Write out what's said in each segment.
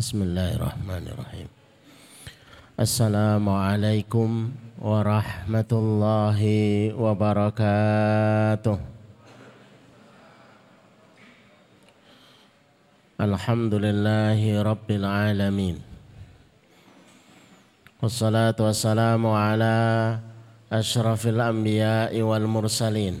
Bismillahirrahmanirrahim. Assalamualaikum warahmatullahi wabarakatuh. Alhamdulillahi rabbil wassalamu ala ashrafil anbiya'i wal mursalin.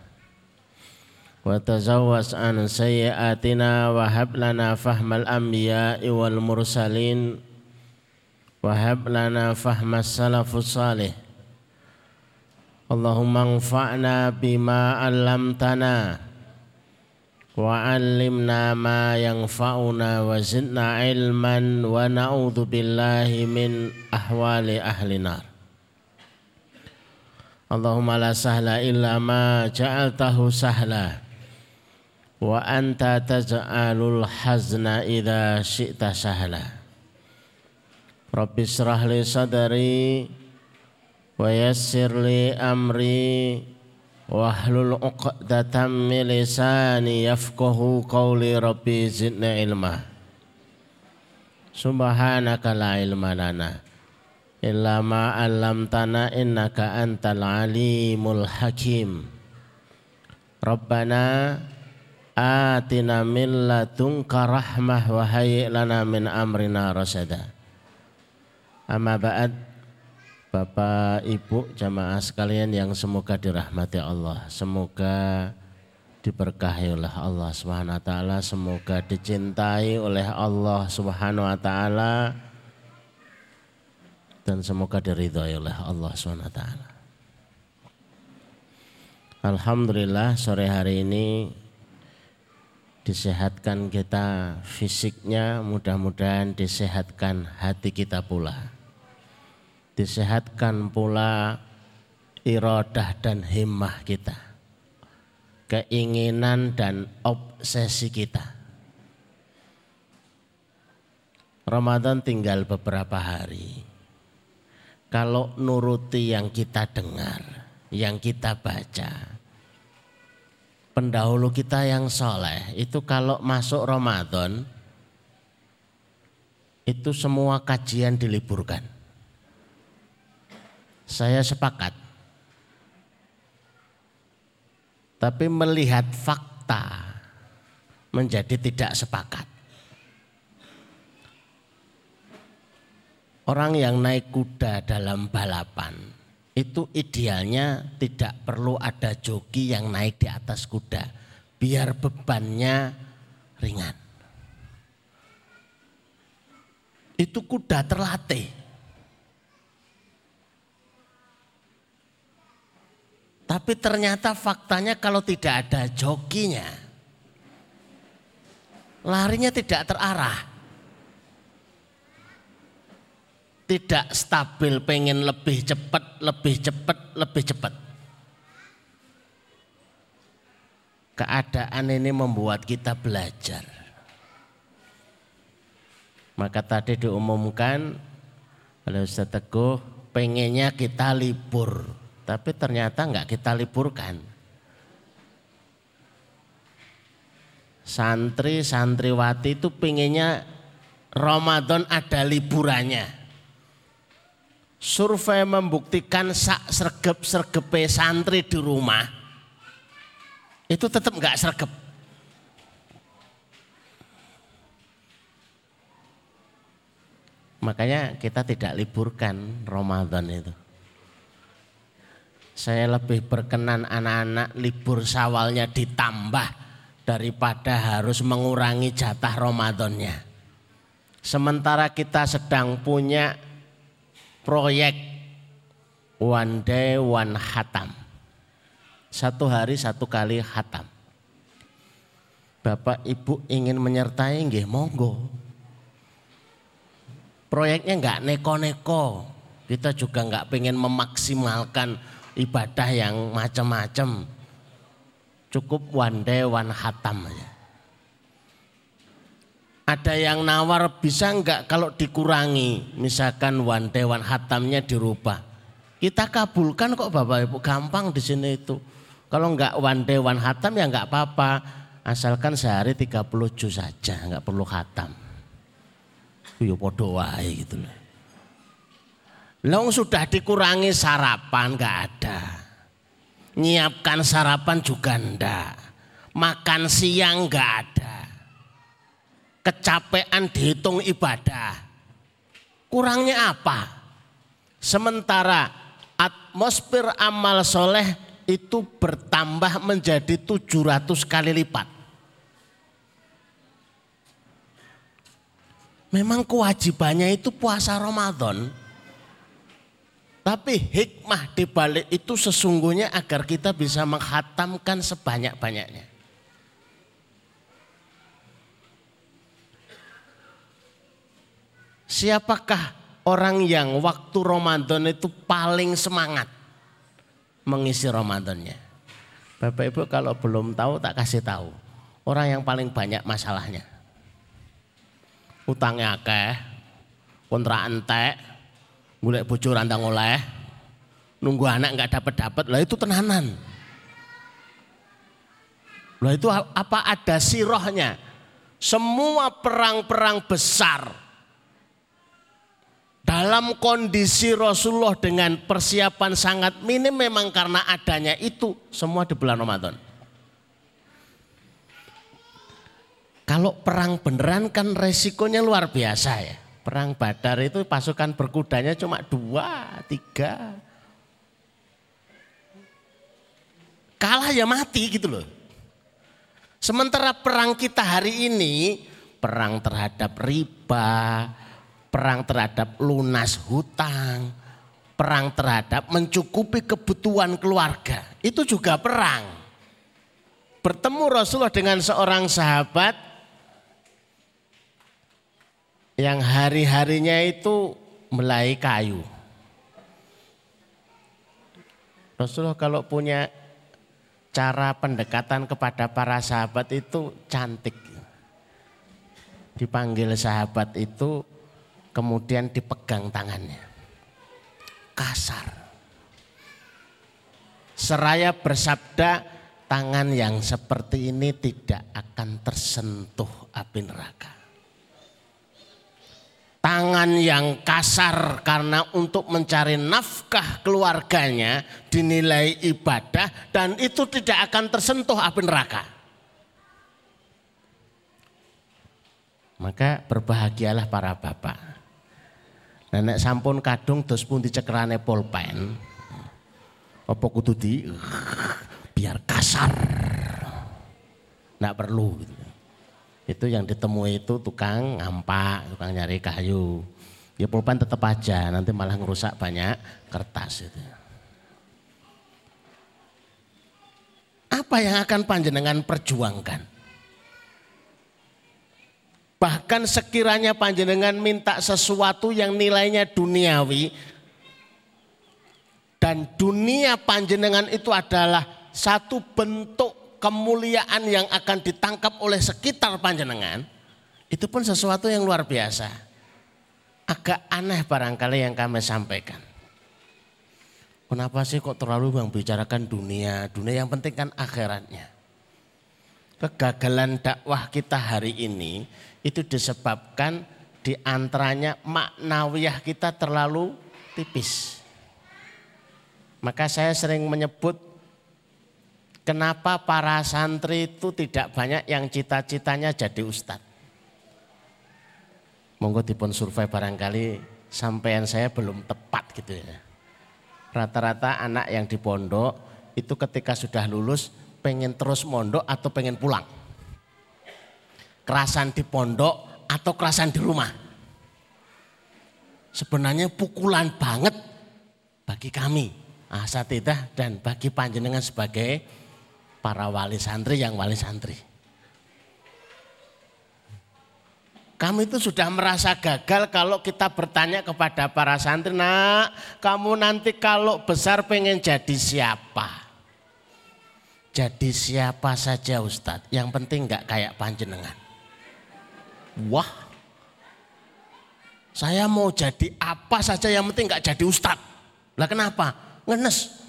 وتزوس عن سيئاتنا وهب لنا فهم الأنبياء والمرسلين وهب لنا فهم السلف الصالح اللهم انفعنا بما علمتنا وعلمنا ما ينفعنا وزدنا علما ونعوذ بالله من أحوال أهل النار اللهم لا سهل إلا ما جعلته سهلا wa anta taj'alul hazna idza syi'ta sahla. Rabbi israh li sadri wa yassir li amri wahlul 'uqdatam min lisani yafqahu qawli rabbi zidni ilma. Subhanaka la ilma lana illa ma 'allamtana innaka antal alimul hakim. Rabbana atina min ladunka rahmah wa hayyi lana min amrina rasada. Amma ba'd Bapak Ibu jamaah sekalian yang semoga dirahmati Allah semoga diberkahi oleh Allah Subhanahu wa taala semoga dicintai oleh Allah Subhanahu wa taala dan semoga diridhoi oleh Allah Subhanahu wa taala. Alhamdulillah sore hari ini disehatkan kita fisiknya, mudah-mudahan disehatkan hati kita pula. Disehatkan pula irodah dan himmah kita. Keinginan dan obsesi kita. Ramadan tinggal beberapa hari. Kalau nuruti yang kita dengar, yang kita baca, pendahulu kita yang soleh itu kalau masuk Ramadan itu semua kajian diliburkan. Saya sepakat. Tapi melihat fakta menjadi tidak sepakat. Orang yang naik kuda dalam balapan itu idealnya tidak perlu ada joki yang naik di atas kuda biar bebannya ringan. Itu kuda terlatih. Tapi ternyata faktanya kalau tidak ada jokinya, larinya tidak terarah. Tidak stabil, pengen lebih cepat, lebih cepat, lebih cepat. Keadaan ini membuat kita belajar. Maka tadi diumumkan oleh Ustaz Teguh, pengennya kita libur. Tapi ternyata enggak kita liburkan. Santri, santriwati itu pengennya Ramadan ada liburannya survei membuktikan sak sergep sergepe santri di rumah itu tetap nggak sergep. Makanya kita tidak liburkan Ramadan itu. Saya lebih berkenan anak-anak libur sawalnya ditambah daripada harus mengurangi jatah Ramadannya. Sementara kita sedang punya proyek one day one hatam. Satu hari satu kali hatam. Bapak Ibu ingin menyertai nggih monggo. proyeknya nggak neko-neko. Kita juga nggak pengen memaksimalkan ibadah yang macam-macam. Cukup one day one hatam aja. Ada yang nawar bisa nggak kalau dikurangi, misalkan one day hatamnya dirubah. Kita kabulkan kok Bapak Ibu, gampang di sini itu. Kalau nggak one day one hatam ya nggak apa-apa, asalkan sehari 30 juz saja, nggak perlu hatam. Ya podo wae gitu loh. Long sudah dikurangi sarapan nggak ada. Nyiapkan sarapan juga ndak. Makan siang nggak ada. Kecapean dihitung ibadah. Kurangnya apa? Sementara atmosfer amal soleh itu bertambah menjadi 700 kali lipat. Memang kewajibannya itu puasa Ramadan. Tapi hikmah di balik itu sesungguhnya agar kita bisa menghatamkan sebanyak-banyaknya. Siapakah orang yang waktu Ramadan itu paling semangat mengisi Ramadannya? Bapak Ibu kalau belum tahu tak kasih tahu. Orang yang paling banyak masalahnya. Utangnya akeh, kontrakan entek, Mulai bocor rantang oleh, nunggu anak nggak dapat dapat, lah itu tenanan. Lah itu apa ada sirohnya? Semua perang-perang besar dalam kondisi Rasulullah dengan persiapan sangat minim memang karena adanya itu semua di bulan Ramadan. Kalau perang beneran kan resikonya luar biasa ya. Perang Badar itu pasukan berkudanya cuma dua, tiga. Kalah ya mati gitu loh. Sementara perang kita hari ini, perang terhadap riba, perang terhadap lunas hutang, perang terhadap mencukupi kebutuhan keluarga. Itu juga perang. Bertemu Rasulullah dengan seorang sahabat yang hari-harinya itu melai kayu. Rasulullah kalau punya cara pendekatan kepada para sahabat itu cantik. Dipanggil sahabat itu kemudian dipegang tangannya. Kasar. Seraya bersabda, tangan yang seperti ini tidak akan tersentuh api neraka tangan yang kasar karena untuk mencari nafkah keluarganya dinilai ibadah dan itu tidak akan tersentuh api neraka. Maka berbahagialah para bapak. Nenek sampun kadung dos pun dicekrane polpen. Apa kudu di biar kasar. Nggak perlu gitu itu yang ditemui itu tukang ngampak, tukang nyari kayu. Ya pulpen tetap aja, nanti malah ngerusak banyak kertas itu. Apa yang akan panjenengan perjuangkan? Bahkan sekiranya panjenengan minta sesuatu yang nilainya duniawi dan dunia panjenengan itu adalah satu bentuk kemuliaan yang akan ditangkap oleh sekitar panjenengan, itu pun sesuatu yang luar biasa. Agak aneh barangkali yang kami sampaikan. Kenapa sih kok terlalu bang bicarakan dunia? Dunia yang penting kan akhiratnya. Kegagalan dakwah kita hari ini itu disebabkan di antaranya maknawiyah kita terlalu tipis. Maka saya sering menyebut Kenapa para santri itu tidak banyak yang cita-citanya jadi ustadz? Monggo dipun survei barangkali sampean saya belum tepat gitu ya. Rata-rata anak yang di pondok itu ketika sudah lulus pengen terus mondok atau pengen pulang. Kerasan di pondok atau kerasan di rumah. Sebenarnya pukulan banget bagi kami asatidah dan bagi panjenengan sebagai para wali santri yang wali santri. Kami itu sudah merasa gagal kalau kita bertanya kepada para santri, nak kamu nanti kalau besar pengen jadi siapa? Jadi siapa saja Ustadz, yang penting nggak kayak panjenengan. Wah, saya mau jadi apa saja yang penting nggak jadi Ustadz. Lah kenapa? Ngenes.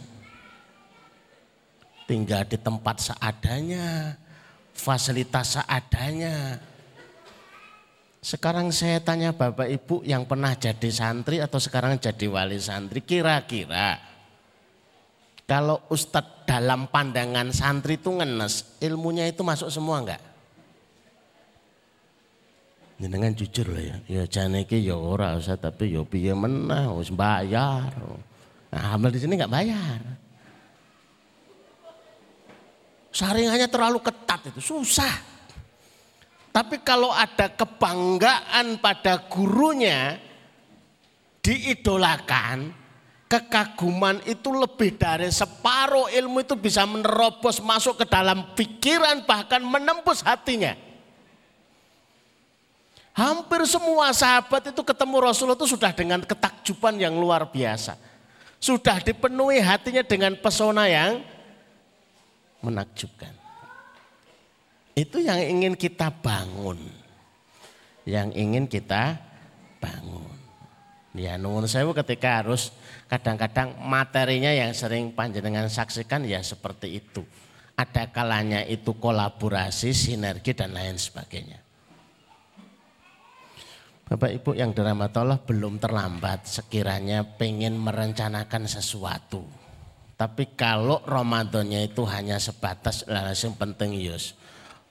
Tinggal di tempat seadanya, fasilitas seadanya, sekarang saya tanya Bapak Ibu yang pernah jadi santri atau sekarang jadi wali santri, kira-kira kalau Ustadz dalam pandangan santri itu ngenes, ilmunya itu masuk semua enggak? Dengan jujur lah ya, ya jangan iki ya ora usah tapi ya piye menah harus bayar. Nah, amal di sini enggak bayar. Saringannya terlalu ketat itu susah. Tapi kalau ada kebanggaan pada gurunya, diidolakan, kekaguman itu lebih dari separuh ilmu itu bisa menerobos masuk ke dalam pikiran bahkan menembus hatinya. Hampir semua sahabat itu ketemu Rasulullah itu sudah dengan ketakjuban yang luar biasa. Sudah dipenuhi hatinya dengan pesona yang menakjubkan. Itu yang ingin kita bangun. Yang ingin kita bangun. Ya saya ketika harus kadang-kadang materinya yang sering panjenengan saksikan ya seperti itu. Ada kalanya itu kolaborasi, sinergi dan lain sebagainya. Bapak Ibu yang Allah belum terlambat sekiranya pengen merencanakan sesuatu. Tapi kalau Ramadannya itu hanya sebatas langsung penting yus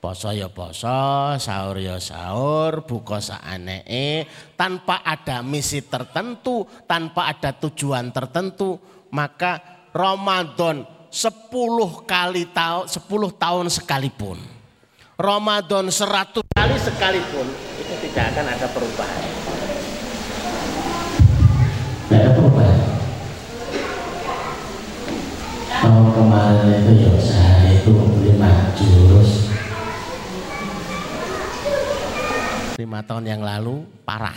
Poso ya poso, sahur ya sahur, buka saanee, tanpa ada misi tertentu, tanpa ada tujuan tertentu, maka Ramadan 10 kali tahun 10 tahun sekalipun. Ramadan 100 kali sekalipun tidak akan ada perubahan. Tidak ada perubahan. Tahun kemarin itu ya saya itu membeli jurus lima tahun yang lalu parah.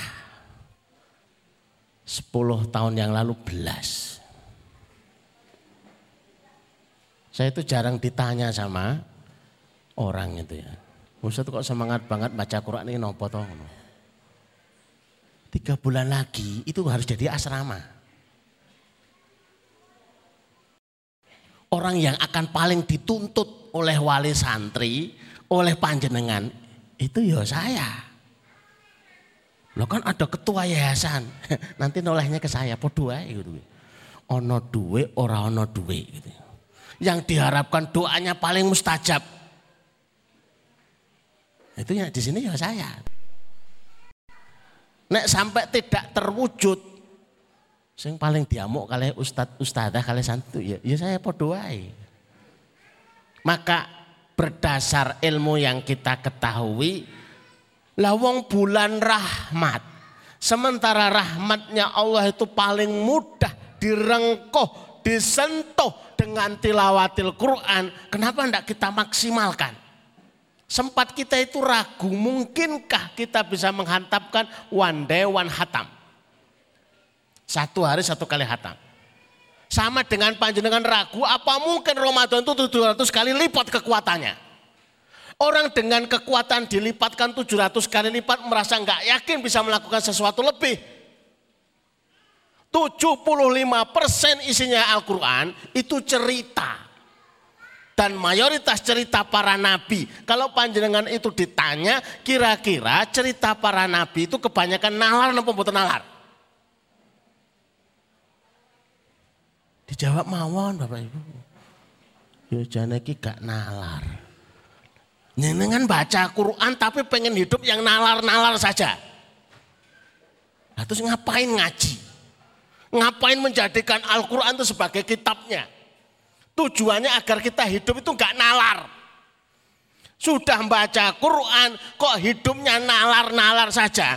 Sepuluh tahun yang lalu belas. Saya itu jarang ditanya sama orang itu ya. Ustaz kok semangat banget baca Quran ini nopo toh. Tiga bulan lagi itu harus jadi asrama. Orang yang akan paling dituntut oleh wali santri, oleh panjenengan, itu ya saya. Lo kan ada ketua yayasan, nanti nolehnya ke saya, podo ae gitu. Ono duwe, ora ono duwe gitu. Yang diharapkan doanya paling mustajab. Itu ya di sini ya saya. Nek sampai tidak terwujud, sing paling diamuk kali ustad ustadzah kali santu ya, ya saya podo ae. Maka berdasar ilmu yang kita ketahui, Lawang bulan rahmat. Sementara rahmatnya Allah itu paling mudah direngkoh, disentuh dengan tilawatil Quran. Kenapa tidak kita maksimalkan? Sempat kita itu ragu, mungkinkah kita bisa menghantapkan one day one hatam? Satu hari satu kali hatam. Sama dengan panjenengan ragu, apa mungkin Ramadan itu 700 kali lipat kekuatannya? Orang dengan kekuatan dilipatkan 700 kali lipat merasa nggak yakin bisa melakukan sesuatu lebih. 75% isinya Al-Quran itu cerita. Dan mayoritas cerita para nabi. Kalau panjenengan itu ditanya, kira-kira cerita para nabi itu kebanyakan nalar atau pembuatan nalar? Dijawab mawon Bapak Ibu. Ya jangan gak nalar. Nyenengan baca Quran tapi pengen hidup yang nalar-nalar saja. Nah, terus ngapain ngaji? Ngapain menjadikan Al-Quran itu sebagai kitabnya? Tujuannya agar kita hidup itu enggak nalar. Sudah baca Quran kok hidupnya nalar-nalar saja.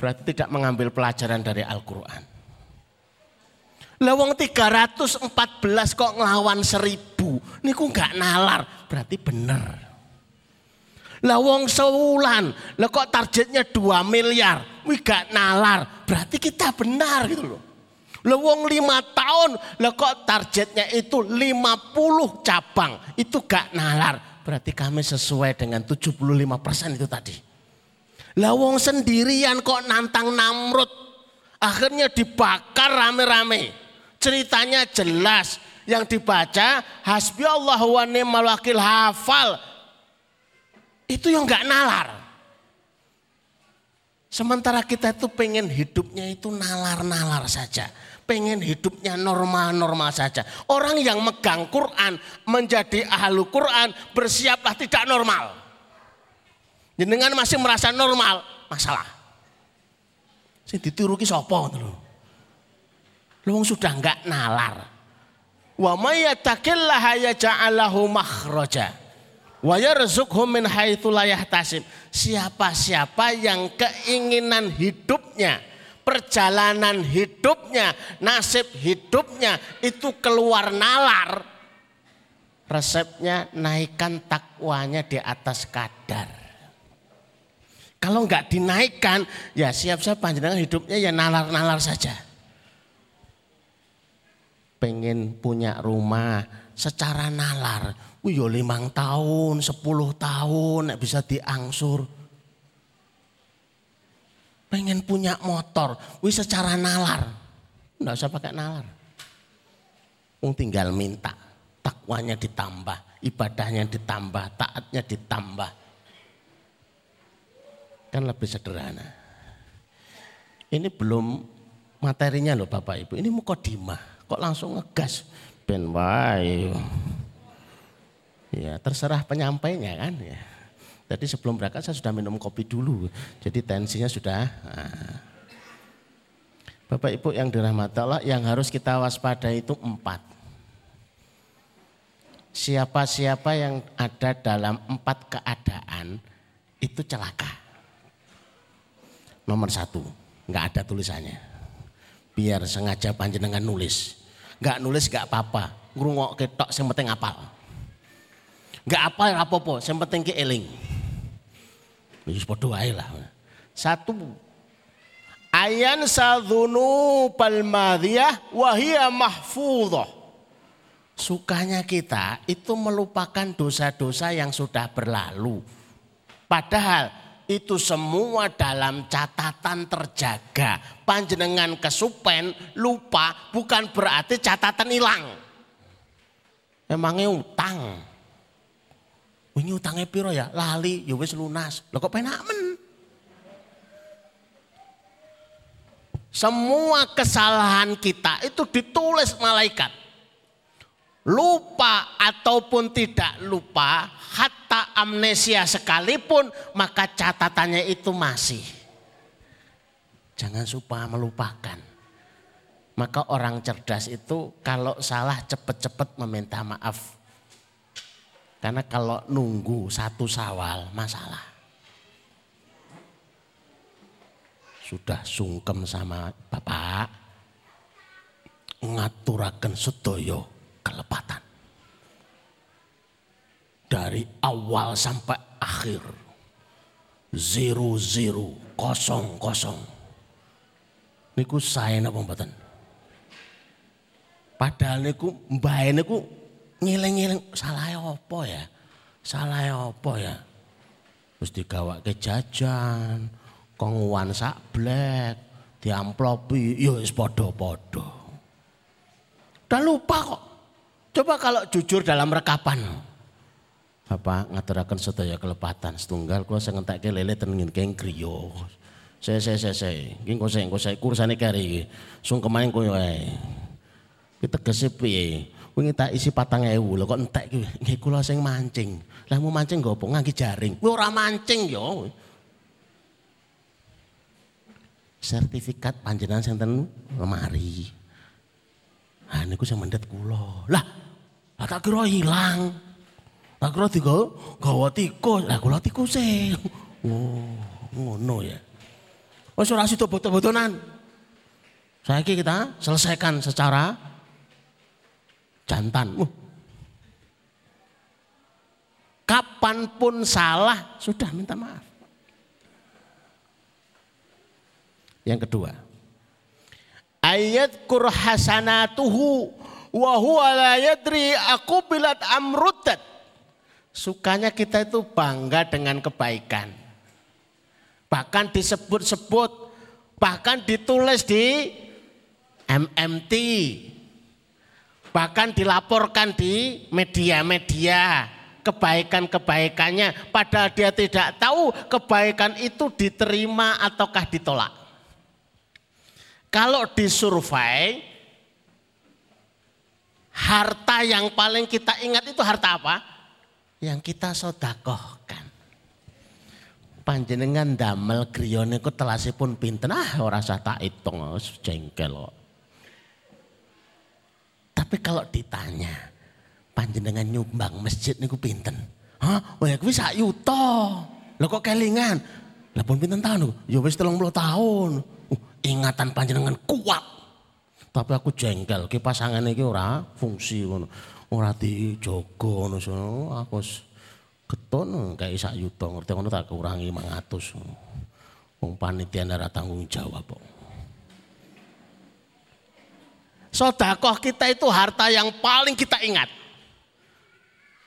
Berarti tidak mengambil pelajaran dari Al-Quran. Lawang 314 kok ngelawan seribu. Kok enggak nalar. Berarti benar. Lah wong sewulan, lah kok targetnya 2 miliar, wih gak nalar. Berarti kita benar gitu loh. Lah wong 5 tahun, lah kok targetnya itu 50 cabang, itu gak nalar. Berarti kami sesuai dengan 75% itu tadi. Lah wong sendirian kok nantang Namrud. Akhirnya dibakar rame-rame. Ceritanya jelas. Yang dibaca hasbi Allah wa ni'mal wakil hafal itu yang nggak nalar. Sementara kita itu pengen hidupnya itu nalar-nalar saja. Pengen hidupnya normal-normal saja. Orang yang megang Quran, menjadi ahlu Quran, bersiaplah tidak normal. Jenengan masih merasa normal, masalah. Sing ditiru ki sapa lho. sudah enggak nalar. Wa may yattaqillaha yaj'alahu makhraja. Wa yarzuqhum min haitsu. Siapa-siapa yang keinginan hidupnya, perjalanan hidupnya, nasib hidupnya itu keluar nalar. Resepnya naikkan takwanya di atas kadar. Kalau nggak dinaikkan, ya siap-siap panjenengan hidupnya ya nalar-nalar saja. Pengen punya rumah secara nalar, Wih yo limang tahun, sepuluh tahun bisa diangsur. Pengen punya motor, wih secara nalar. Enggak usah pakai nalar. Wong tinggal minta, takwanya ditambah, ibadahnya ditambah, taatnya ditambah. Kan lebih sederhana. Ini belum materinya loh Bapak Ibu. Ini mukodimah. Kok langsung ngegas? Ben wae. Ya, terserah penyampainya kan ya. Jadi sebelum berangkat saya sudah minum kopi dulu. Jadi tensinya sudah. Nah. Bapak Ibu yang dirahmati Allah, yang harus kita waspada itu empat. Siapa-siapa yang ada dalam empat keadaan itu celaka. Nomor satu, nggak ada tulisannya. Biar sengaja panjenengan nulis. Nggak nulis nggak apa-apa. Ngurungok ketok yang penting apal. Ya apa-apa, yang penting ki eling. Wis padha wae lah. Satu Ayan sadhunu palmadiyah wahia mahfudhah. Sukanya kita itu melupakan dosa-dosa yang sudah berlalu. Padahal itu semua dalam catatan terjaga. Panjenengan kesupen, lupa bukan berarti catatan hilang. Emangnya utang. Wingi utange piro ya? Lali, ya wis lunas. Lah kok penak men? Semua kesalahan kita itu ditulis malaikat. Lupa ataupun tidak lupa, hatta amnesia sekalipun, maka catatannya itu masih. Jangan supaya melupakan. Maka orang cerdas itu kalau salah cepat-cepat meminta maaf karena kalau nunggu satu sawal masalah. Sudah sungkem sama bapak. Ngaturakan sedoyo kelepatan. Dari awal sampai akhir. Zero zero kosong kosong. Niku saya napa mboten? Padahal niku mbae niku ngiling-ngiling salah apa ya? Salah apa ya? Terus digawake jajan, konguan sak blek, diamplopi, ya wis padha-padha. Udah lupa kok. Coba kalau jujur dalam rekapan. Bapak ngaturaken sedaya kelepatan setunggal kula sing ngentekke lele ten ngene griya. Saya saya saya saya, iki engko saya engko saya kurusane kari iki. Sungkemane kowe wae. Ki tegese piye? Wingi tak isi patang ewu lho kok entek ki. Nggih kula sing mancing. Lah mau mancing nggo apa ngangge jaring. Kuwi ora mancing yo. Sertifikat panjenengan sing ten lemari. Ah niku sing mendet kula. Lah, lah tak kira ilang. Tak kira digo gawa tikus. Lah kula tikuse. Oh, ngono ya. Wis ora sido boto-botonan. Saiki kita selesaikan secara jantan. Kapan pun salah, sudah minta maaf. Yang kedua, ayat kur hasanatuhu wa huwa la yadri aku bilat amrutat. Sukanya kita itu bangga dengan kebaikan. Bahkan disebut-sebut, bahkan ditulis di MMT. Bahkan dilaporkan di media-media kebaikan-kebaikannya padahal dia tidak tahu kebaikan itu diterima ataukah ditolak. Kalau disurvei harta yang paling kita ingat itu harta apa? Yang kita sodakohkan. Panjenengan damel griyane ku telasipun pinten ah ora usah tak hitung jengkel kok. Tapi kalau ditanya, panjenengan nyumbang masjid niku pinten? Hah? Oh ya kuwi sak yuta. Lho kok kelingan? Lah pun pinten tahun niku? Ya wis 30 tahun. Uh, ingatan panjenengan kuat. Tapi aku jengkel ki pasangan iki ora fungsi ngono. Ora dijogo ngono. Aku keton kayak sak yuta ngerti ngono tak kurangi 500. Wong panitia ora tanggung jawab kok. Sodakoh kita itu harta yang paling kita ingat.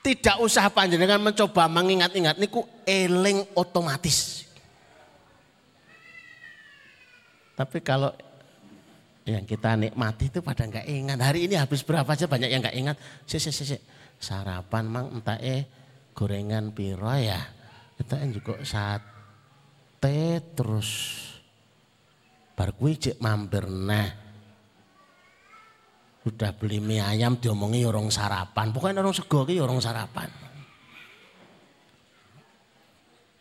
Tidak usah panjenengan mencoba mengingat-ingat. Niku eling otomatis. Tapi kalau yang kita nikmati itu pada nggak ingat. Hari ini habis berapa aja banyak yang nggak ingat. Si, si, si, si. Sarapan mang entah eh gorengan piro ya. Kita juga sate terus bar mampir nah sudah beli mie ayam diomongi orang sarapan. Pokoknya orang sego ki orang sarapan.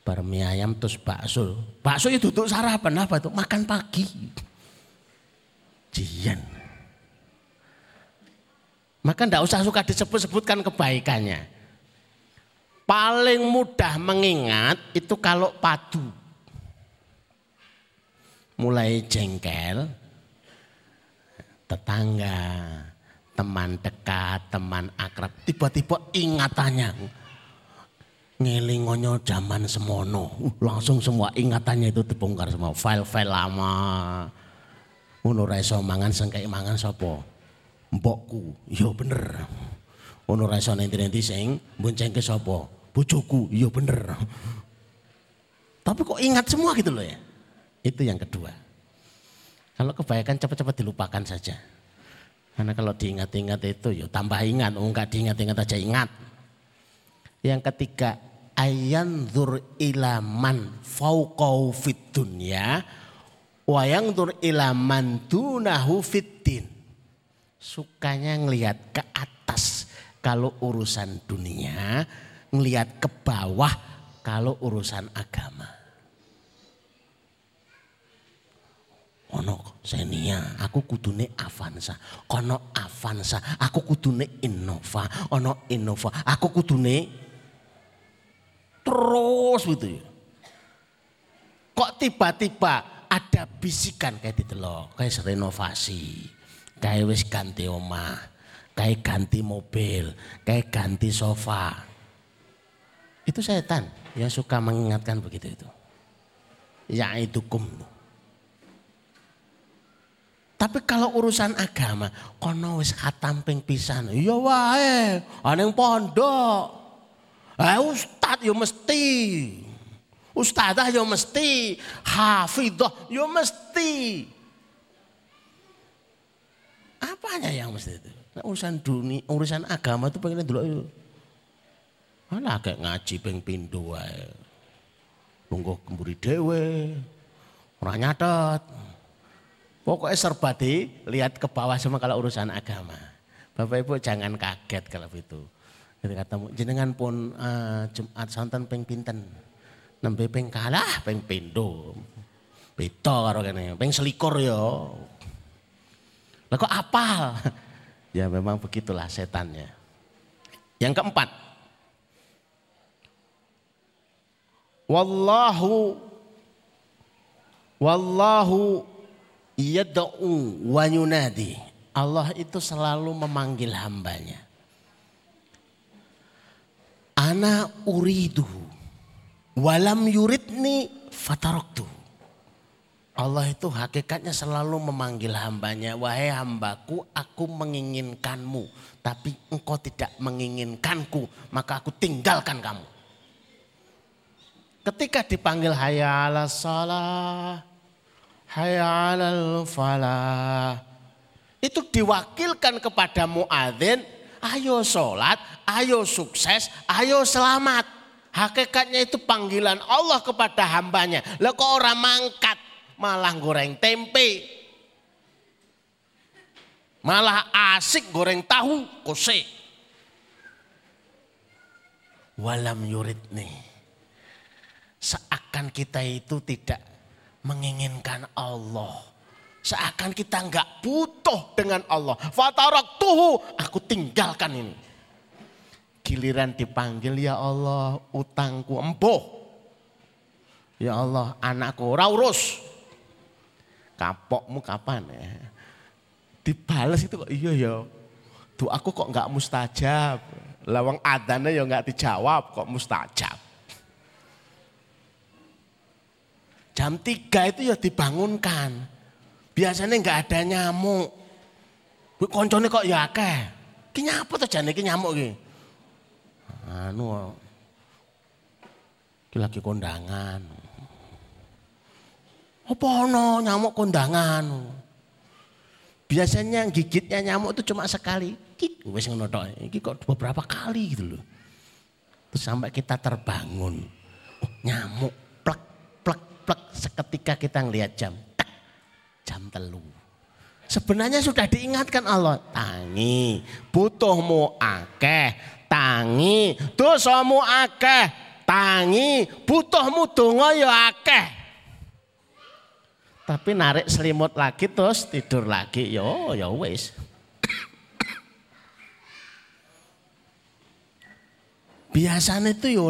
Bar mie ayam terus bakso. Bakso itu tuh sarapan apa itu? Makan pagi. Jian. Maka ndak usah suka disebut-sebutkan kebaikannya. Paling mudah mengingat itu kalau padu. Mulai jengkel, tetangga, teman dekat, teman akrab, tiba-tiba ingatannya ngelingonyo zaman semono, uh, langsung semua ingatannya itu terbongkar semua, file-file lama. Ngono ra mangan sengkek mangan sapa? Mbokku. Iya bener. Ono ra iso nenti-nenti sing boncengke sapa? Bojoku. Iya bener. Tapi kok ingat semua gitu loh ya. Itu yang kedua. Kalau kebaikan cepat-cepat dilupakan saja. Karena kalau diingat-ingat itu ya tambah ingat, oh enggak diingat-ingat aja ingat. Yang ketiga, ayan zur ilaman fauqau fit dunya wa zur ilaman dunahu fitin. Sukanya ngelihat ke atas kalau urusan dunia, ngelihat ke bawah kalau urusan agama. Ono Xenia, aku kudune Avanza. Kono Avanza, aku kudune Innova. Ono Innova, aku kudune terus gitu ya. Kok tiba-tiba ada bisikan kayak loh, kayak renovasi, kayak wis ganti omah, kayak ganti mobil, kayak ganti sofa. Itu setan yang suka mengingatkan begitu itu. Ya itu kum. Tapi kalau urusan agama, kono wis khatam ping pisan. Ya wae, aneng pondok. Eh ustad yo mesti. Ustadzah yo mesti, hafidhah yo mesti. Apanya yang mesti itu? Nah, urusan dunia, urusan agama itu pengen dulu. Mana kayak ngaji ping pindho wae. Nunggu kemburi dewe. Ora nyatet. Pokoknya serba lihat ke bawah semua kalau urusan agama. Bapak Ibu jangan kaget kalau itu. Ketika ketemu jenengan pun uh, Jumat santan peng pinten. Nembe peng kalah peng pindo. Beda karo kene, peng selikur yo. Lah kok apal? ya memang begitulah setannya. Yang keempat. Wallahu Wallahu yad'u wa yunadi. Allah itu selalu memanggil hambanya. ana uridu walam yuridni fataroktu. Allah itu hakikatnya selalu memanggil hambanya, wahai hambaku aku menginginkanmu, tapi engkau tidak menginginkanku, maka aku tinggalkan kamu. Ketika dipanggil hayya ala salah, falah, itu diwakilkan kepada muadzin, ayo sholat, ayo sukses, ayo selamat. Hakikatnya itu panggilan Allah kepada hambanya. Lah kok orang mangkat malah goreng tempe. Malah asik goreng tahu kose. Walam yurid nih. Seakan kita itu tidak menginginkan Allah. Seakan kita nggak butuh dengan Allah. Fatarak tuhu, aku tinggalkan ini. Giliran dipanggil ya Allah utangku empuh. Ya Allah anakku raurus. Kapokmu kapan ya? Dibales itu kok iya ya. Aku kok nggak mustajab. Lawang adanya ya nggak dijawab kok mustajab. Jam tiga itu ya dibangunkan. Biasanya nggak ada nyamuk. Koncone kok ya akeh. Ki nyapa tuh jane ki nyamuk ki? anu iki lagi kondangan. Apa ono nyamuk kondangan? Biasanya gigitnya nyamuk itu cuma sekali. Kik, wis ngono tok. Iki kok beberapa kali gitu loh. Terus sampai kita terbangun. Nyamuk plek plek plek seketika kita ngelihat jam. Tak, jam telu. Sebenarnya sudah diingatkan Allah. Tangi, butuhmu akeh, tangi dosamu akeh tangi butuhmu donga ya akeh tapi narik selimut lagi terus tidur lagi yo ya wis biasanya itu ya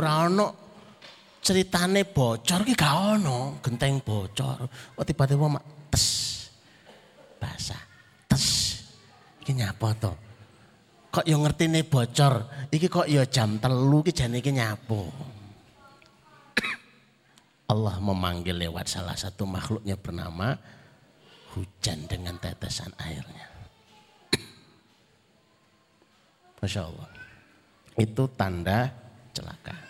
ceritane bocor ki gak ono genteng bocor kok tiba-tiba mak tes basah tes iki nyapa to kok yo nih bocor. Iki kok yo jam telu iki jane iki nyapu. Allah memanggil lewat salah satu makhluknya bernama hujan dengan tetesan airnya. Masya Allah. Itu tanda celaka.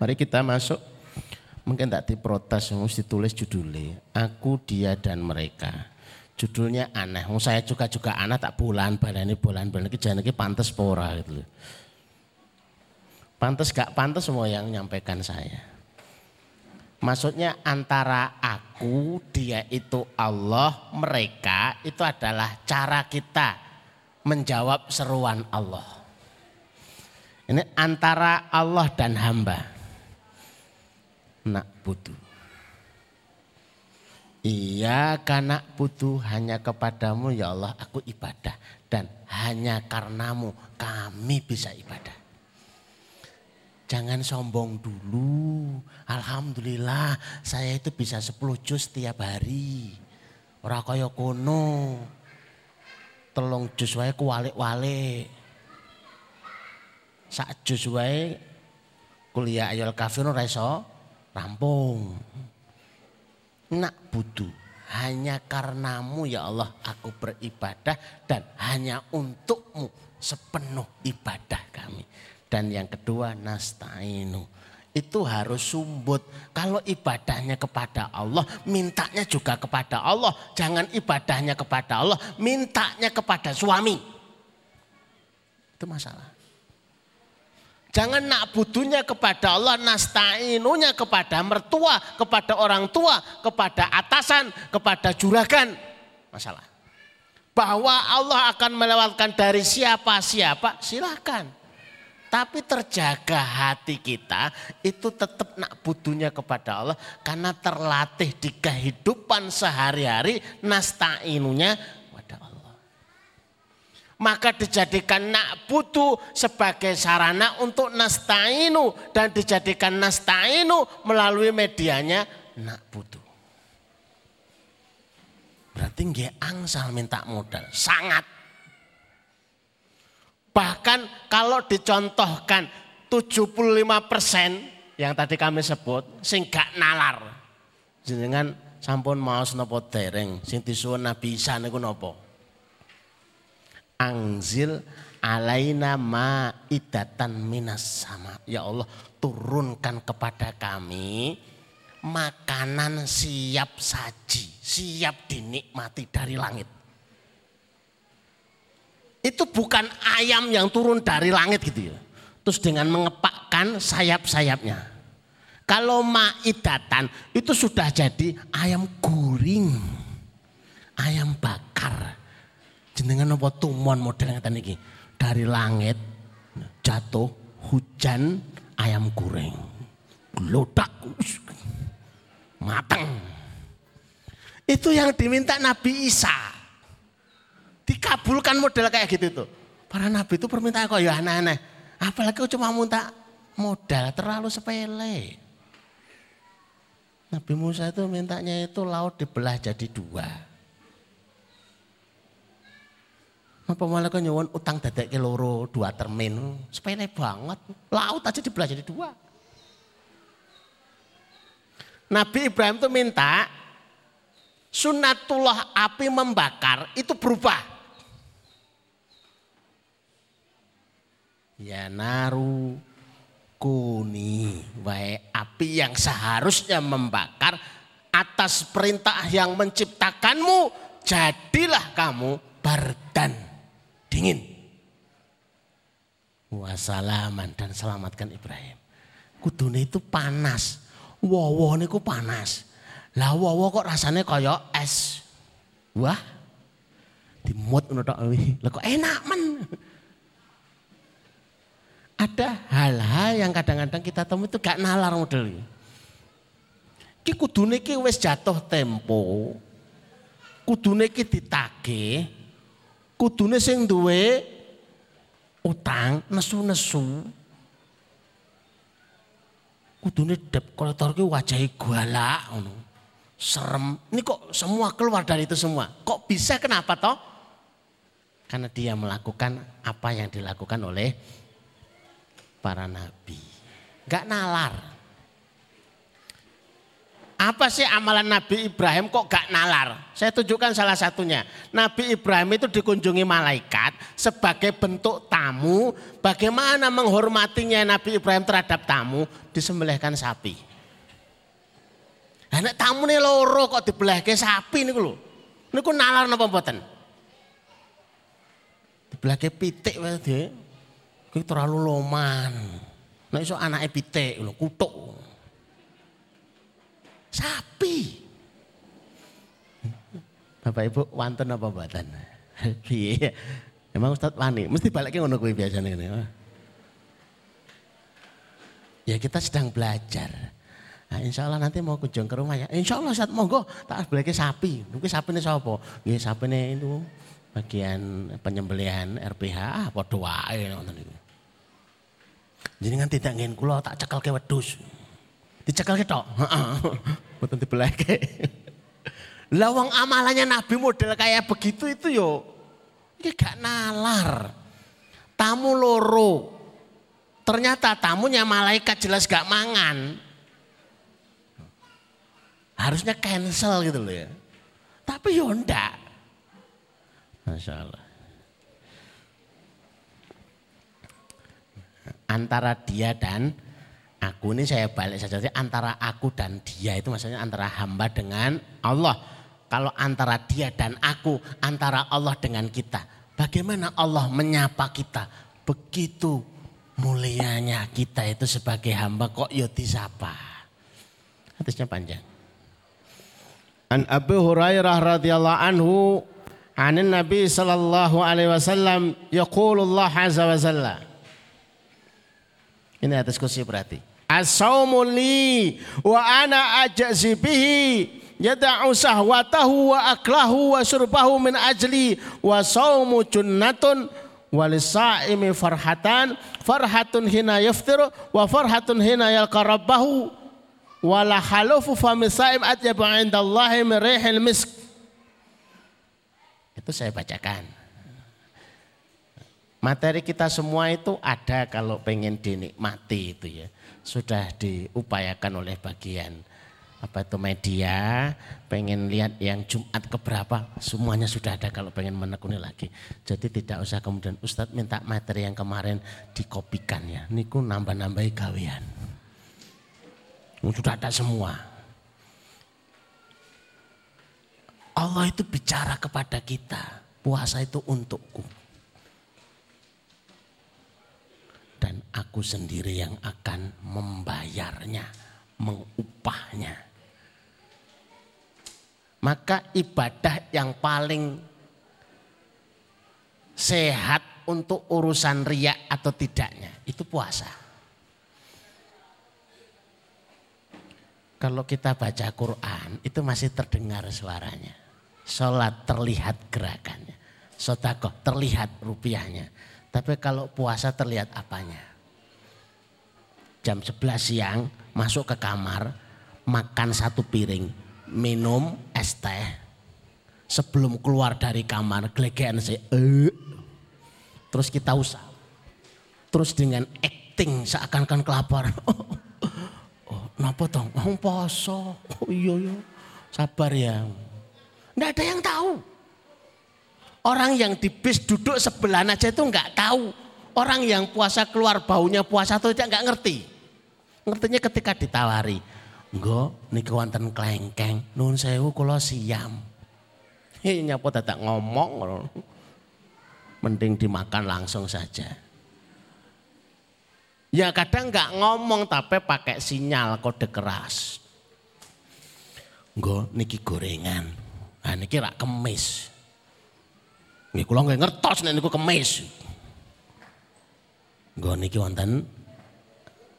Mari kita masuk. Mungkin tak diprotes, mesti tulis judulnya. Aku, dia, dan mereka judulnya aneh. Saya juga juga anak tak bulan ini bulan bulan ini jangan ini pantas pora gitu Pantas gak pantas semua yang menyampaikan saya. Maksudnya antara aku, dia itu Allah, mereka itu adalah cara kita menjawab seruan Allah. Ini antara Allah dan hamba. Nak butuh. Iya karena butuh hanya kepadamu ya Allah aku ibadah. Dan hanya karenamu kami bisa ibadah. Jangan sombong dulu. Alhamdulillah saya itu bisa 10 juz setiap hari. Ora kaya kono. Telung juz wae kuwalik-walik. Sak juz wae kuliah ayol kafir ora iso rampung nak butuh. Hanya karenamu ya Allah aku beribadah dan hanya untukmu sepenuh ibadah kami. Dan yang kedua nasta'inu. Itu harus sumbut. Kalau ibadahnya kepada Allah, mintanya juga kepada Allah. Jangan ibadahnya kepada Allah, mintanya kepada suami. Itu masalah. Jangan nak butuhnya kepada Allah, nasta'inunya kepada mertua, kepada orang tua, kepada atasan, kepada juragan. Masalah. Bahwa Allah akan melewatkan dari siapa-siapa, silakan. Tapi terjaga hati kita itu tetap nak butuhnya kepada Allah. Karena terlatih di kehidupan sehari-hari nasta'inunya maka dijadikan nak butuh sebagai sarana untuk nastainu dan dijadikan nastainu melalui medianya nak butuh. Berarti nggak angsal minta modal, sangat. Bahkan kalau dicontohkan 75 persen yang tadi kami sebut, sing gak nalar. Jenengan sampun maos napa dereng sing disuwun Nabi Isa niku? Angzil alaina ma'idatan minas sama. Ya Allah, turunkan kepada kami makanan siap saji, siap dinikmati dari langit. Itu bukan ayam yang turun dari langit gitu ya. Terus dengan mengepakkan sayap-sayapnya. Kalau maidatan itu sudah jadi ayam guring, ayam bakar. Jenengan apa tumon model ngeten iki. Dari langit jatuh hujan ayam goreng. Glodak matang. Itu yang diminta Nabi Isa. Dikabulkan model kayak gitu tuh. Para nabi itu permintaan kok ya aneh-aneh. Apalagi cuma minta modal terlalu sepele. Nabi Musa itu mintanya itu laut dibelah jadi dua. Apa malah nyewon utang dadek loro dua termin. Sepele banget. Laut aja dibelah jadi dua. Nabi Ibrahim itu minta sunatullah api membakar itu berubah. Ya naru kuni wae api yang seharusnya membakar atas perintah yang menciptakanmu jadilah kamu bardan dingin wasalaman dan selamatkan Ibrahim kudune itu panas wowo niku panas. Lah wowo kok rasanya kaya es. Wah. Dimut ngono tok Lah kok enak men. Ada hal-hal yang kadang-kadang kita temui itu gak nalar model ini. Ki kudune ki wis jatuh tempo. Kudune ki ditagih. Kudune sing duwe utang nesu-nesu kudune dep kolektor ki wajahe galak ngono. Serem. Ini kok semua keluar dari itu semua. Kok bisa kenapa toh? Karena dia melakukan apa yang dilakukan oleh para nabi. Gak nalar. Apa sih amalan Nabi Ibrahim kok gak nalar? Saya tunjukkan salah satunya. Nabi Ibrahim itu dikunjungi malaikat sebagai bentuk tamu. Bagaimana menghormatinya Nabi Ibrahim terhadap tamu? Disembelihkan sapi. Anak tamu nih loro kok dibelahke sapi nih lho. Niku nalar napa mboten? Dibelahke pitik wae terlalu loman. Nek iso anake pitik lho, kutuk. Sapi. Bapak Ibu wonten apa mboten? Piye? Emang Ustaz wani, mesti balik ngono kuwi biasanya ngene. Ya kita sedang belajar. Nah, insya Allah nanti mau kunjung ke rumah ya. Insya Allah saat monggo tak balik sapi. Mungkin sapi ini siapa? Ya sapi ini itu bagian penyembelihan RPH. Ah, padha wae. Jadi kan tidak ingin kulo tak cekal ke wedus. Dicekel ketok. Mboten dibeleke. Lawang amalannya Nabi model kayak begitu itu yo ini gak nalar. Tamu loro. Ternyata tamunya malaikat jelas gak mangan. Harusnya cancel gitu loh ya. Tapi yo ndak. Masya Allah. Antara dia dan Aku ini saya balik saja antara aku dan dia itu maksudnya antara hamba dengan Allah. Kalau antara dia dan aku, antara Allah dengan kita. Bagaimana Allah menyapa kita? Begitu mulianya kita itu sebagai hamba kok yo disapa. Hadisnya panjang. An Abu Hurairah radhiyallahu anhu anin Nabi sallallahu alaihi wasallam yaqulullah azza wa jalla. Ini atas kursi berarti. As-saumu li wa ana ajzi bihi yada'u sahwatahu wa aklahu wa surbahu min ajli wa saumu junnatun walisaimi farhatan farhatun hina yaftiru wa farhatun hina yalqa rabbahu. Wala halufu fami saim atyabu indallahi min rihil misk. Itu saya bacakan. Materi kita semua itu ada kalau pengen dinikmati itu ya. Sudah diupayakan oleh bagian apa itu media, pengen lihat yang Jumat keberapa, semuanya sudah ada kalau pengen menekuni lagi. Jadi tidak usah kemudian Ustadz minta materi yang kemarin dikopikan ya. Niku nambah-nambahi gawean. Sudah ada semua. Allah itu bicara kepada kita, puasa itu untukku. Dan aku sendiri yang akan membayarnya, mengupahnya. Maka ibadah yang paling sehat untuk urusan riak atau tidaknya itu puasa. Kalau kita baca Quran itu masih terdengar suaranya. Sholat terlihat gerakannya. Sotakoh terlihat rupiahnya. Tapi kalau puasa terlihat apanya. Jam 11 siang masuk ke kamar makan satu piring minum es teh. Sebelum keluar dari kamar gelegean sih eh. terus kita usah terus dengan acting seakan-akan kelaparan. Oh, oh napa toh oh, poso. Oh iya iya. Sabar ya. Nggak ada yang tahu orang yang di bis duduk sebelah aja itu nggak tahu orang yang puasa keluar baunya puasa atau tidak nggak ngerti ngertinya ketika ditawari Enggak, niki wonten klengkeng. Nuwun sewu kula siam. Hei nyapa dadak ngomong Mending dimakan langsung saja. Ya kadang nggak ngomong tapi pakai sinyal kode keras. Enggak, niki gorengan. Nah niki rak kemis. Nggih kula nggih ngertos nek niku kemis. Enggak niki wonten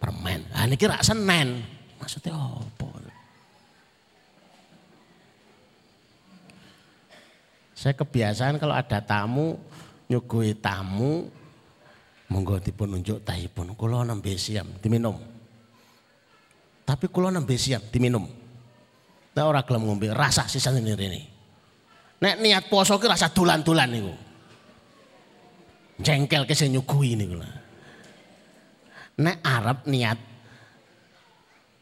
permen. Ah niki rak senen. Maksudnya apa? Saya kebiasaan kalau ada tamu, nyugui tamu, monggo dipun unjuk tahipun. Kulo nembe siam diminum. Tapi kulo nembe siam diminum. Nah orang gelem ngombe sisa ini ini. Nek niat poso ki rasa dulan-dulan niku. Jengkel ke nyugui niku lah. Nek Arab niat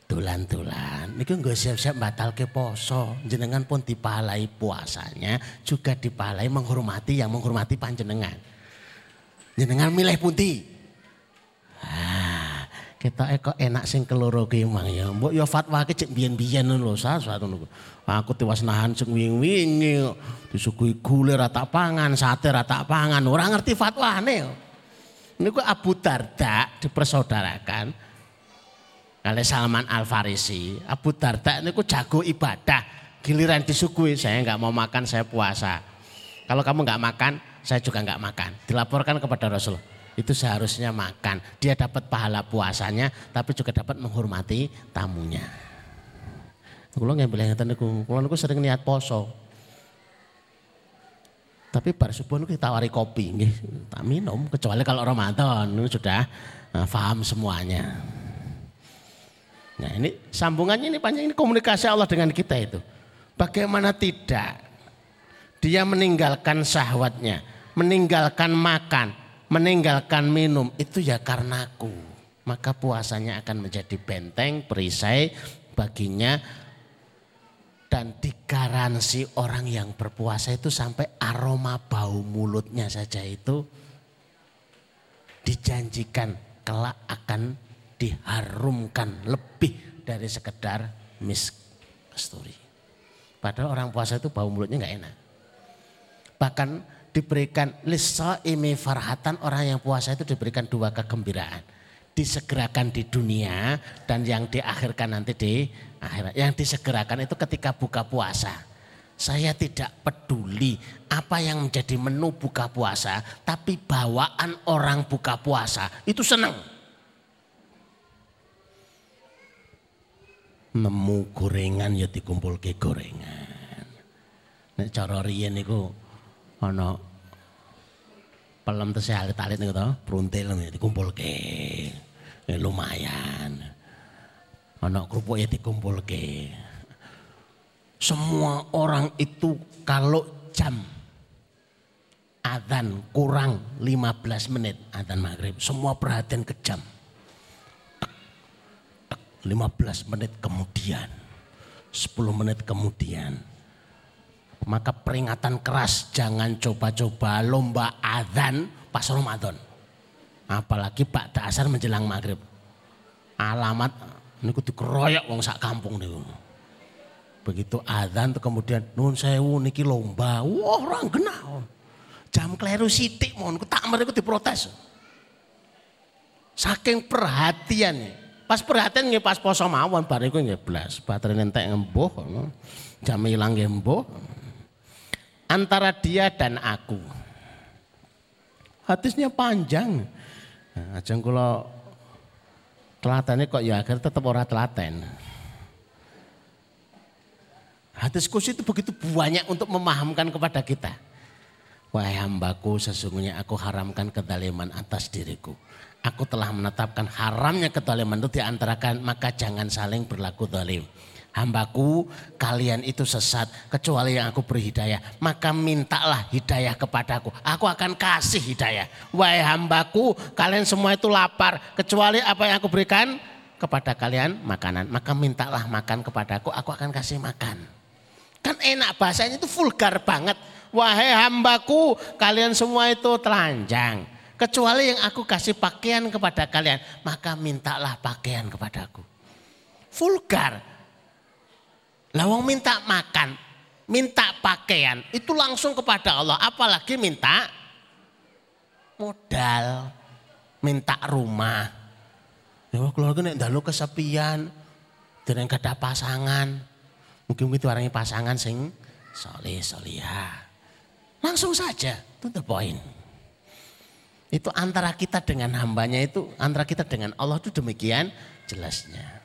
Tulan-tulan, ini nggak siap-siap batal ke poso. Jenengan pun dipalai puasanya, juga dipalai menghormati yang menghormati panjenengan. Jenengan milih putih. Kita eko enak sing keloro ki mang ya. Mbok yo ya fatwa ke cek biyen-biyen lho sa satu niku. Aku tiwas nahan sing wingi-wingi disuguhi gule rata pangan, sate rata pangan, orang ngerti fatwane. Niku Abu Darda dipersaudarakan Kali Salman Al Farisi, Abu Darda ini ku jago ibadah. Giliran disuguhi, saya nggak mau makan, saya puasa. Kalau kamu nggak makan, saya juga nggak makan. Dilaporkan kepada Rasul. Itu seharusnya makan. Dia dapat pahala puasanya, tapi juga dapat menghormati tamunya. Kulo boleh ngeten niku. Kulo niku sering niat poso. Tapi bar subuh niku ditawari kopi nggih, tak minum kecuali kalau Ramadan sudah uh, paham semuanya. Nah ini sambungannya ini panjang ini komunikasi Allah dengan kita itu. Bagaimana tidak? Dia meninggalkan syahwatnya, meninggalkan makan, meninggalkan minum itu ya karenaku. Maka puasanya akan menjadi benteng, perisai baginya dan digaransi orang yang berpuasa itu sampai aroma bau mulutnya saja itu dijanjikan kelak akan diharumkan lebih dari sekedar mis kasturi. Padahal orang puasa itu bau mulutnya nggak enak. Bahkan diberikan lisa imi farhatan orang yang puasa itu diberikan dua kegembiraan. Disegerakan di dunia dan yang diakhirkan nanti di akhirat. Yang disegerakan itu ketika buka puasa. Saya tidak peduli apa yang menjadi menu buka puasa, tapi bawaan orang buka puasa itu senang. nemu gorengan ya dikumpulke gorengan. Nek cara riyen niku ana pelem tese alit-alit niku to, bruntil dikumpulke. Ya, lumayan. Ana kerupuk ya dikumpulke. Semua orang itu kalau jam adzan kurang 15 menit adzan maghrib. Semua perhatian ke jam. 15 menit kemudian, 10 menit kemudian. Maka peringatan keras jangan coba-coba lomba adzan pas Ramadan. Apalagi Pak Dasar menjelang maghrib. Alamat ini kudu keroyok wong sak kampung nih. Begitu adzan tuh kemudian nun sewu niki lomba. Wah orang kenal. Jam kleru sitik mohon, tak mereka diprotes. Saking perhatian Pas perhatian nggih pas poso mawon bar iku nggih blas. Baterai entek ngembuh jam ilang ngembuh. Antara dia dan aku. Hadisnya panjang. Nah, ajeng kula kok ya akhir tetap ora telaten. Hadis kursi itu begitu banyak untuk memahamkan kepada kita. Wahai hambaku sesungguhnya aku haramkan kedaliman atas diriku. Aku telah menetapkan haramnya kedaliman itu diantarakan maka jangan saling berlaku zalim. Hambaku kalian itu sesat kecuali yang aku beri hidayah. Maka mintalah hidayah kepadaku. Aku akan kasih hidayah. Wahai hambaku kalian semua itu lapar. Kecuali apa yang aku berikan kepada kalian makanan. Maka mintalah makan kepadaku aku akan kasih makan. Kan enak bahasanya itu vulgar banget. Wahai hambaku, kalian semua itu telanjang. Kecuali yang aku kasih pakaian kepada kalian, maka mintalah pakaian kepadaku. Vulgar. Lawang minta makan, minta pakaian, itu langsung kepada Allah. Apalagi minta modal, minta rumah. Ya keluarga nek dalu kesepian, dan ada pasangan. Mungkin itu orangnya pasangan sing soleh solihah. Langsung saja, to the point. Itu antara kita dengan hambanya itu, antara kita dengan Allah itu demikian jelasnya.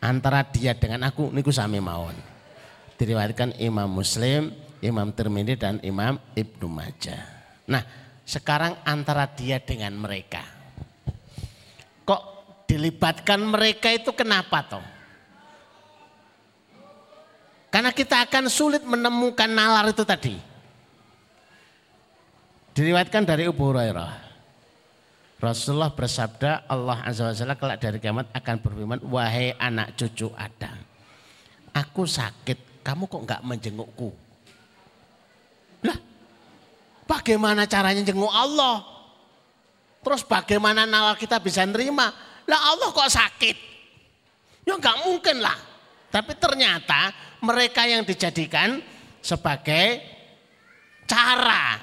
Antara dia dengan aku, niku sami mawon. Diriwayatkan Imam Muslim, Imam Tirmidzi dan Imam Ibnu Majah. Nah, sekarang antara dia dengan mereka. Kok dilibatkan mereka itu kenapa toh? Karena kita akan sulit menemukan nalar itu tadi. Diriwayatkan dari Abu Hurairah. Rasulullah bersabda Allah Azza wa Jalla kelak dari kiamat akan berfirman wahai anak cucu Adam. Aku sakit, kamu kok enggak menjengukku? Lah, bagaimana caranya jenguk Allah? Terus bagaimana nalar kita bisa nerima? Lah Allah kok sakit? Ya enggak mungkin lah. Tapi ternyata mereka yang dijadikan sebagai cara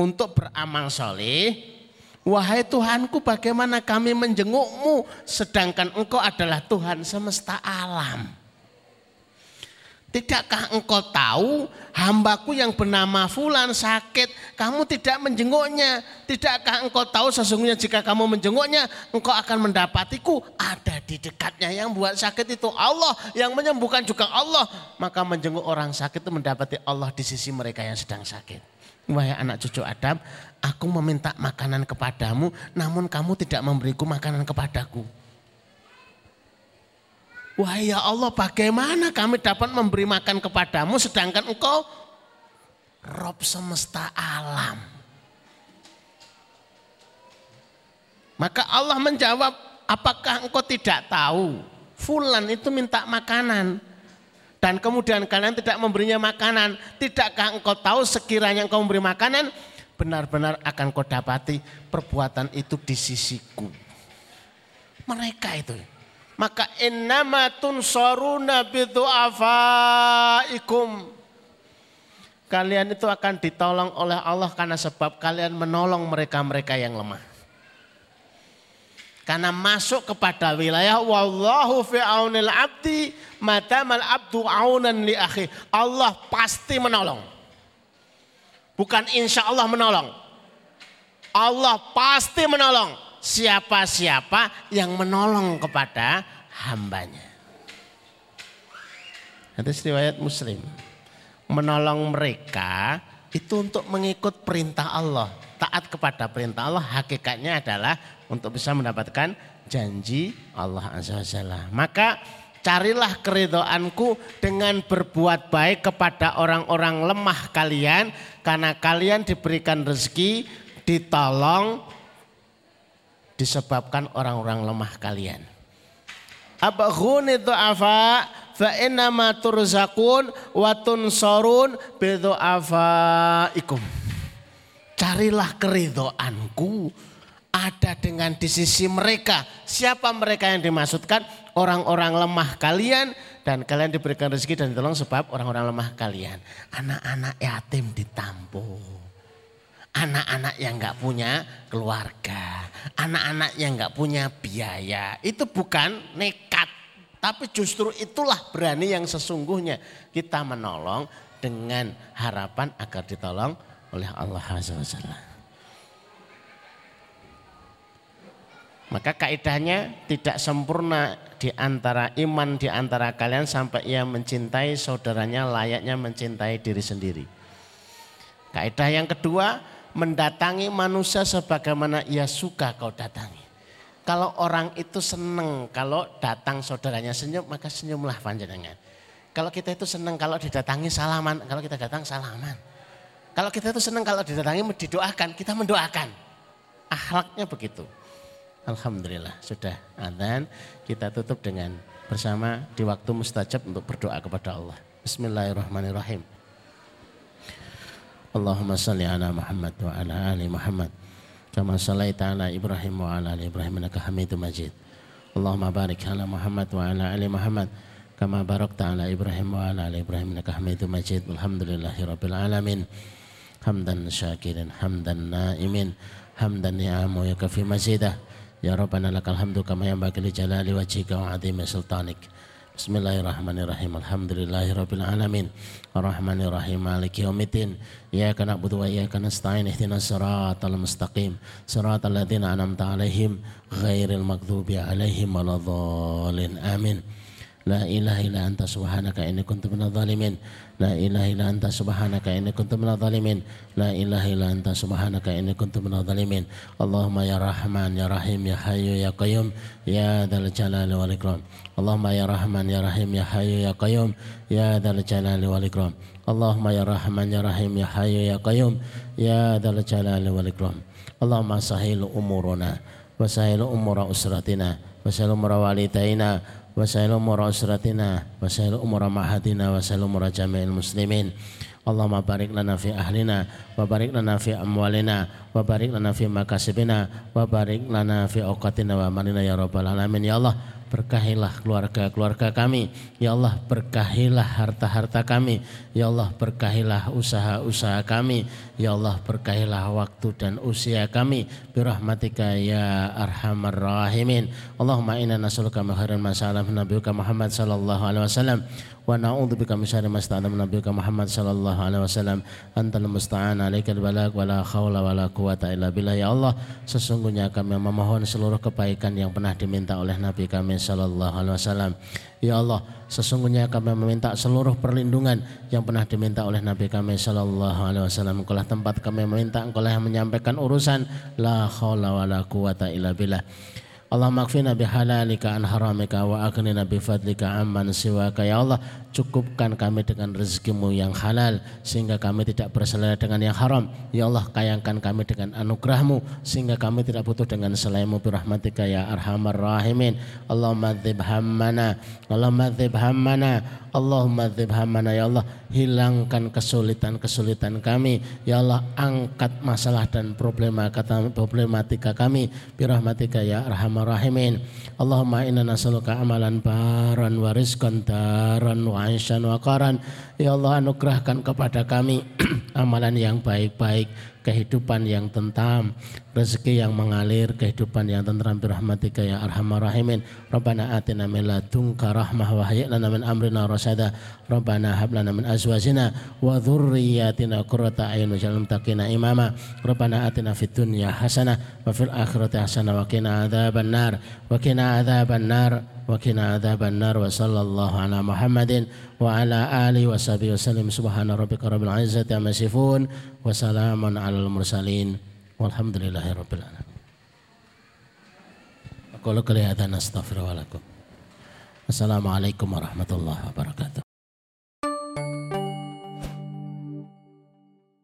untuk beramal soleh. Wahai Tuhanku bagaimana kami menjengukmu sedangkan engkau adalah Tuhan semesta alam. Tidakkah engkau tahu hambaku yang bernama Fulan sakit, kamu tidak menjenguknya. Tidakkah engkau tahu sesungguhnya jika kamu menjenguknya, engkau akan mendapatiku ada di dekatnya. Yang buat sakit itu Allah, yang menyembuhkan juga Allah. Maka menjenguk orang sakit itu mendapati Allah di sisi mereka yang sedang sakit. Wahai anak cucu Adam, aku meminta makanan kepadamu, namun kamu tidak memberiku makanan kepadaku. Wahai ya Allah bagaimana kami dapat memberi makan kepadamu sedangkan engkau Rob semesta alam. Maka Allah menjawab, apakah engkau tidak tahu? Fulan itu minta makanan. Dan kemudian kalian tidak memberinya makanan. Tidakkah engkau tahu sekiranya engkau memberi makanan, benar-benar akan kau dapati perbuatan itu di sisiku. Mereka itu maka innama tunsaruna bidu'afaikum. Kalian itu akan ditolong oleh Allah karena sebab kalian menolong mereka-mereka yang lemah. Karena masuk kepada wilayah wallahu fi aunil abdi matamal abdu aunan li akhi. Allah pasti menolong. Bukan insya Allah menolong. Allah pasti menolong siapa-siapa yang menolong kepada hambanya. Itu riwayat muslim. Menolong mereka itu untuk mengikut perintah Allah. Taat kepada perintah Allah hakikatnya adalah untuk bisa mendapatkan janji Allah Azza wa Maka carilah keridoanku dengan berbuat baik kepada orang-orang lemah kalian karena kalian diberikan rezeki ditolong disebabkan orang-orang lemah kalian. Abaghuni du'afa fa innama turzakun wa tunsorun ikum. Carilah keridoanku ada dengan di sisi mereka. Siapa mereka yang dimaksudkan? Orang-orang lemah kalian dan kalian diberikan rezeki dan ditolong sebab orang-orang lemah kalian. Anak-anak yatim ditampung. Anak-anak yang nggak punya keluarga, anak-anak yang nggak punya biaya, itu bukan nekat, tapi justru itulah berani yang sesungguhnya kita menolong dengan harapan agar ditolong oleh Allah Azza wa Maka kaidahnya tidak sempurna di antara iman di antara kalian sampai ia mencintai saudaranya layaknya mencintai diri sendiri. Kaidah yang kedua, mendatangi manusia sebagaimana ia suka kau datangi. Kalau orang itu senang kalau datang saudaranya senyum, maka senyumlah panjenengan. Kalau kita itu senang kalau didatangi salaman, kalau kita datang salaman. Kalau kita itu senang kalau didatangi didoakan, kita mendoakan. Akhlaknya begitu. Alhamdulillah sudah adzan kita tutup dengan bersama di waktu mustajab untuk berdoa kepada Allah. Bismillahirrahmanirrahim. Allahumma salli ala Muhammad wa ala ali Muhammad kama sallaita ala Ibrahim wa ala ali Ibrahim innaka Hamidum Majid. Allahumma barik ala Muhammad wa ala ali Muhammad kama barakta ala Ibrahim wa ala ali Ibrahim innaka Hamidum Majid. Alhamdulillahirabbil alamin. Hamdan syakirin, hamdan naimin, hamdan ni'amu yakafi mazidah. Ya Rabbana lakal hamdu kama yanbaghi li jalali wajhika wa 'azimi sultanik. Bismillahirrahmanirrahim. Alhamdulillahi rabbil alamin. Arrahmanir rahim. Maliki yaumiddin. Iyyaka na'budu wa iyyaka nasta'in. Ihdinas siratal mustaqim. Siratal ladzina an'amta 'alaihim ghairil maghdubi 'alaihim waladdallin. Amin. La ilaha illa anta subhanaka inni kuntu minadh dhalimin. La ilaha illa anta subhanaka inni. Allahumma ya Rahman ya Rahim ya Hayyu ya Qayyum ya Dzal Jalali. Allahumma ya Rahman ya Rahim ya Hayyu ya Qayyum ya Dzal Jalali. Allahumma ya Rahman ya Rahim ya Hayyu ya Qayyum ya Dzal Jalali. Allahumma sahil umuruna wa sahil umura usratina wa sahil وسائل أمور أسرتنا وسائل أمور معهدنا وسائل أمور جميع المسلمين اللهم بارك لنا في أهلنا وبارك لنا في أموالنا وبارك لنا في مكاسبنا وبارك لنا في أوقاتنا وأمالنا يا رب العالمين يا الله berkahilah keluarga-keluarga kami. Ya Allah berkahilah harta-harta kami. Ya Allah berkahilah usaha-usaha kami. Ya Allah berkahilah waktu dan usia kami. Birahmatika ya arhamar rahimin. Allahumma inna nas'aluka min khairin ma Nabi Muhammad sallallahu alaihi wasallam wa na'udzubika min syarri ma sta'adam nabiyyuka Muhammad sallallahu alaihi wasallam. Antal musta'an alaikal balag wala haula wala quwata illa billah. Ya Allah sesungguhnya kami memohon seluruh kebaikan yang pernah diminta oleh nabi kami sallallahu alaihi wasallam. Ya Allah sesungguhnya kami meminta seluruh perlindungan yang pernah diminta oleh nabi kami sallallahu alaihi wasallam. Engkaulah tempat kami meminta engkaulah yang menyampaikan urusan. La haula wala quwata illa billah Allahumma kfina bihalalika an haramika wa aghnina bifadlika amman siwaka. Ya Allah cukupkan kami dengan rezekimu yang halal sehingga kami tidak berselera dengan yang haram. Ya Allah kayangkan kami dengan anugerahmu sehingga kami tidak butuh dengan selainmu. Birahmatika ya arhamar rahimin. Allahumma dzib hammana. Allahumma dzib hammana. Allahumma dzib hammana. Ya Allah hilangkan kesulitan-kesulitan kami. Ya Allah angkat masalah dan problema kata problematika kami. Birahmatika ya arhamar rahimin Allahumma inna nas'aluka amalan baran wa rizqan daran wa aisyan wa qaran. Ya Allah anugerahkan kepada kami amalan yang baik-baik, kehidupan yang tentam, rezeki yang mengalir, kehidupan yang tentram birahmatika ya arhamar rahimin. Rabbana atina min ladunka rahmah wa hayyi lana min amrina rasada. Rabbana hab lana min azwajina wa dhurriyyatina qurrata a'yun waj'alna muttaqina imama. Rabbana atina fid dunya hasanah wa fil akhirati hasanah wa qina adzabannar wa qina adzabannar wa qina adzabannar wa sallallahu ala Muhammadin wa ala alihi wa sahbihi wasallam subhana rabbika rabbil izzati amma yasifun wa salamun alal mursalin walhamdulillahi rabbil alamin. Aku kelihatan astaghfirullah Assalamualaikum warahmatullahi wabarakatuh.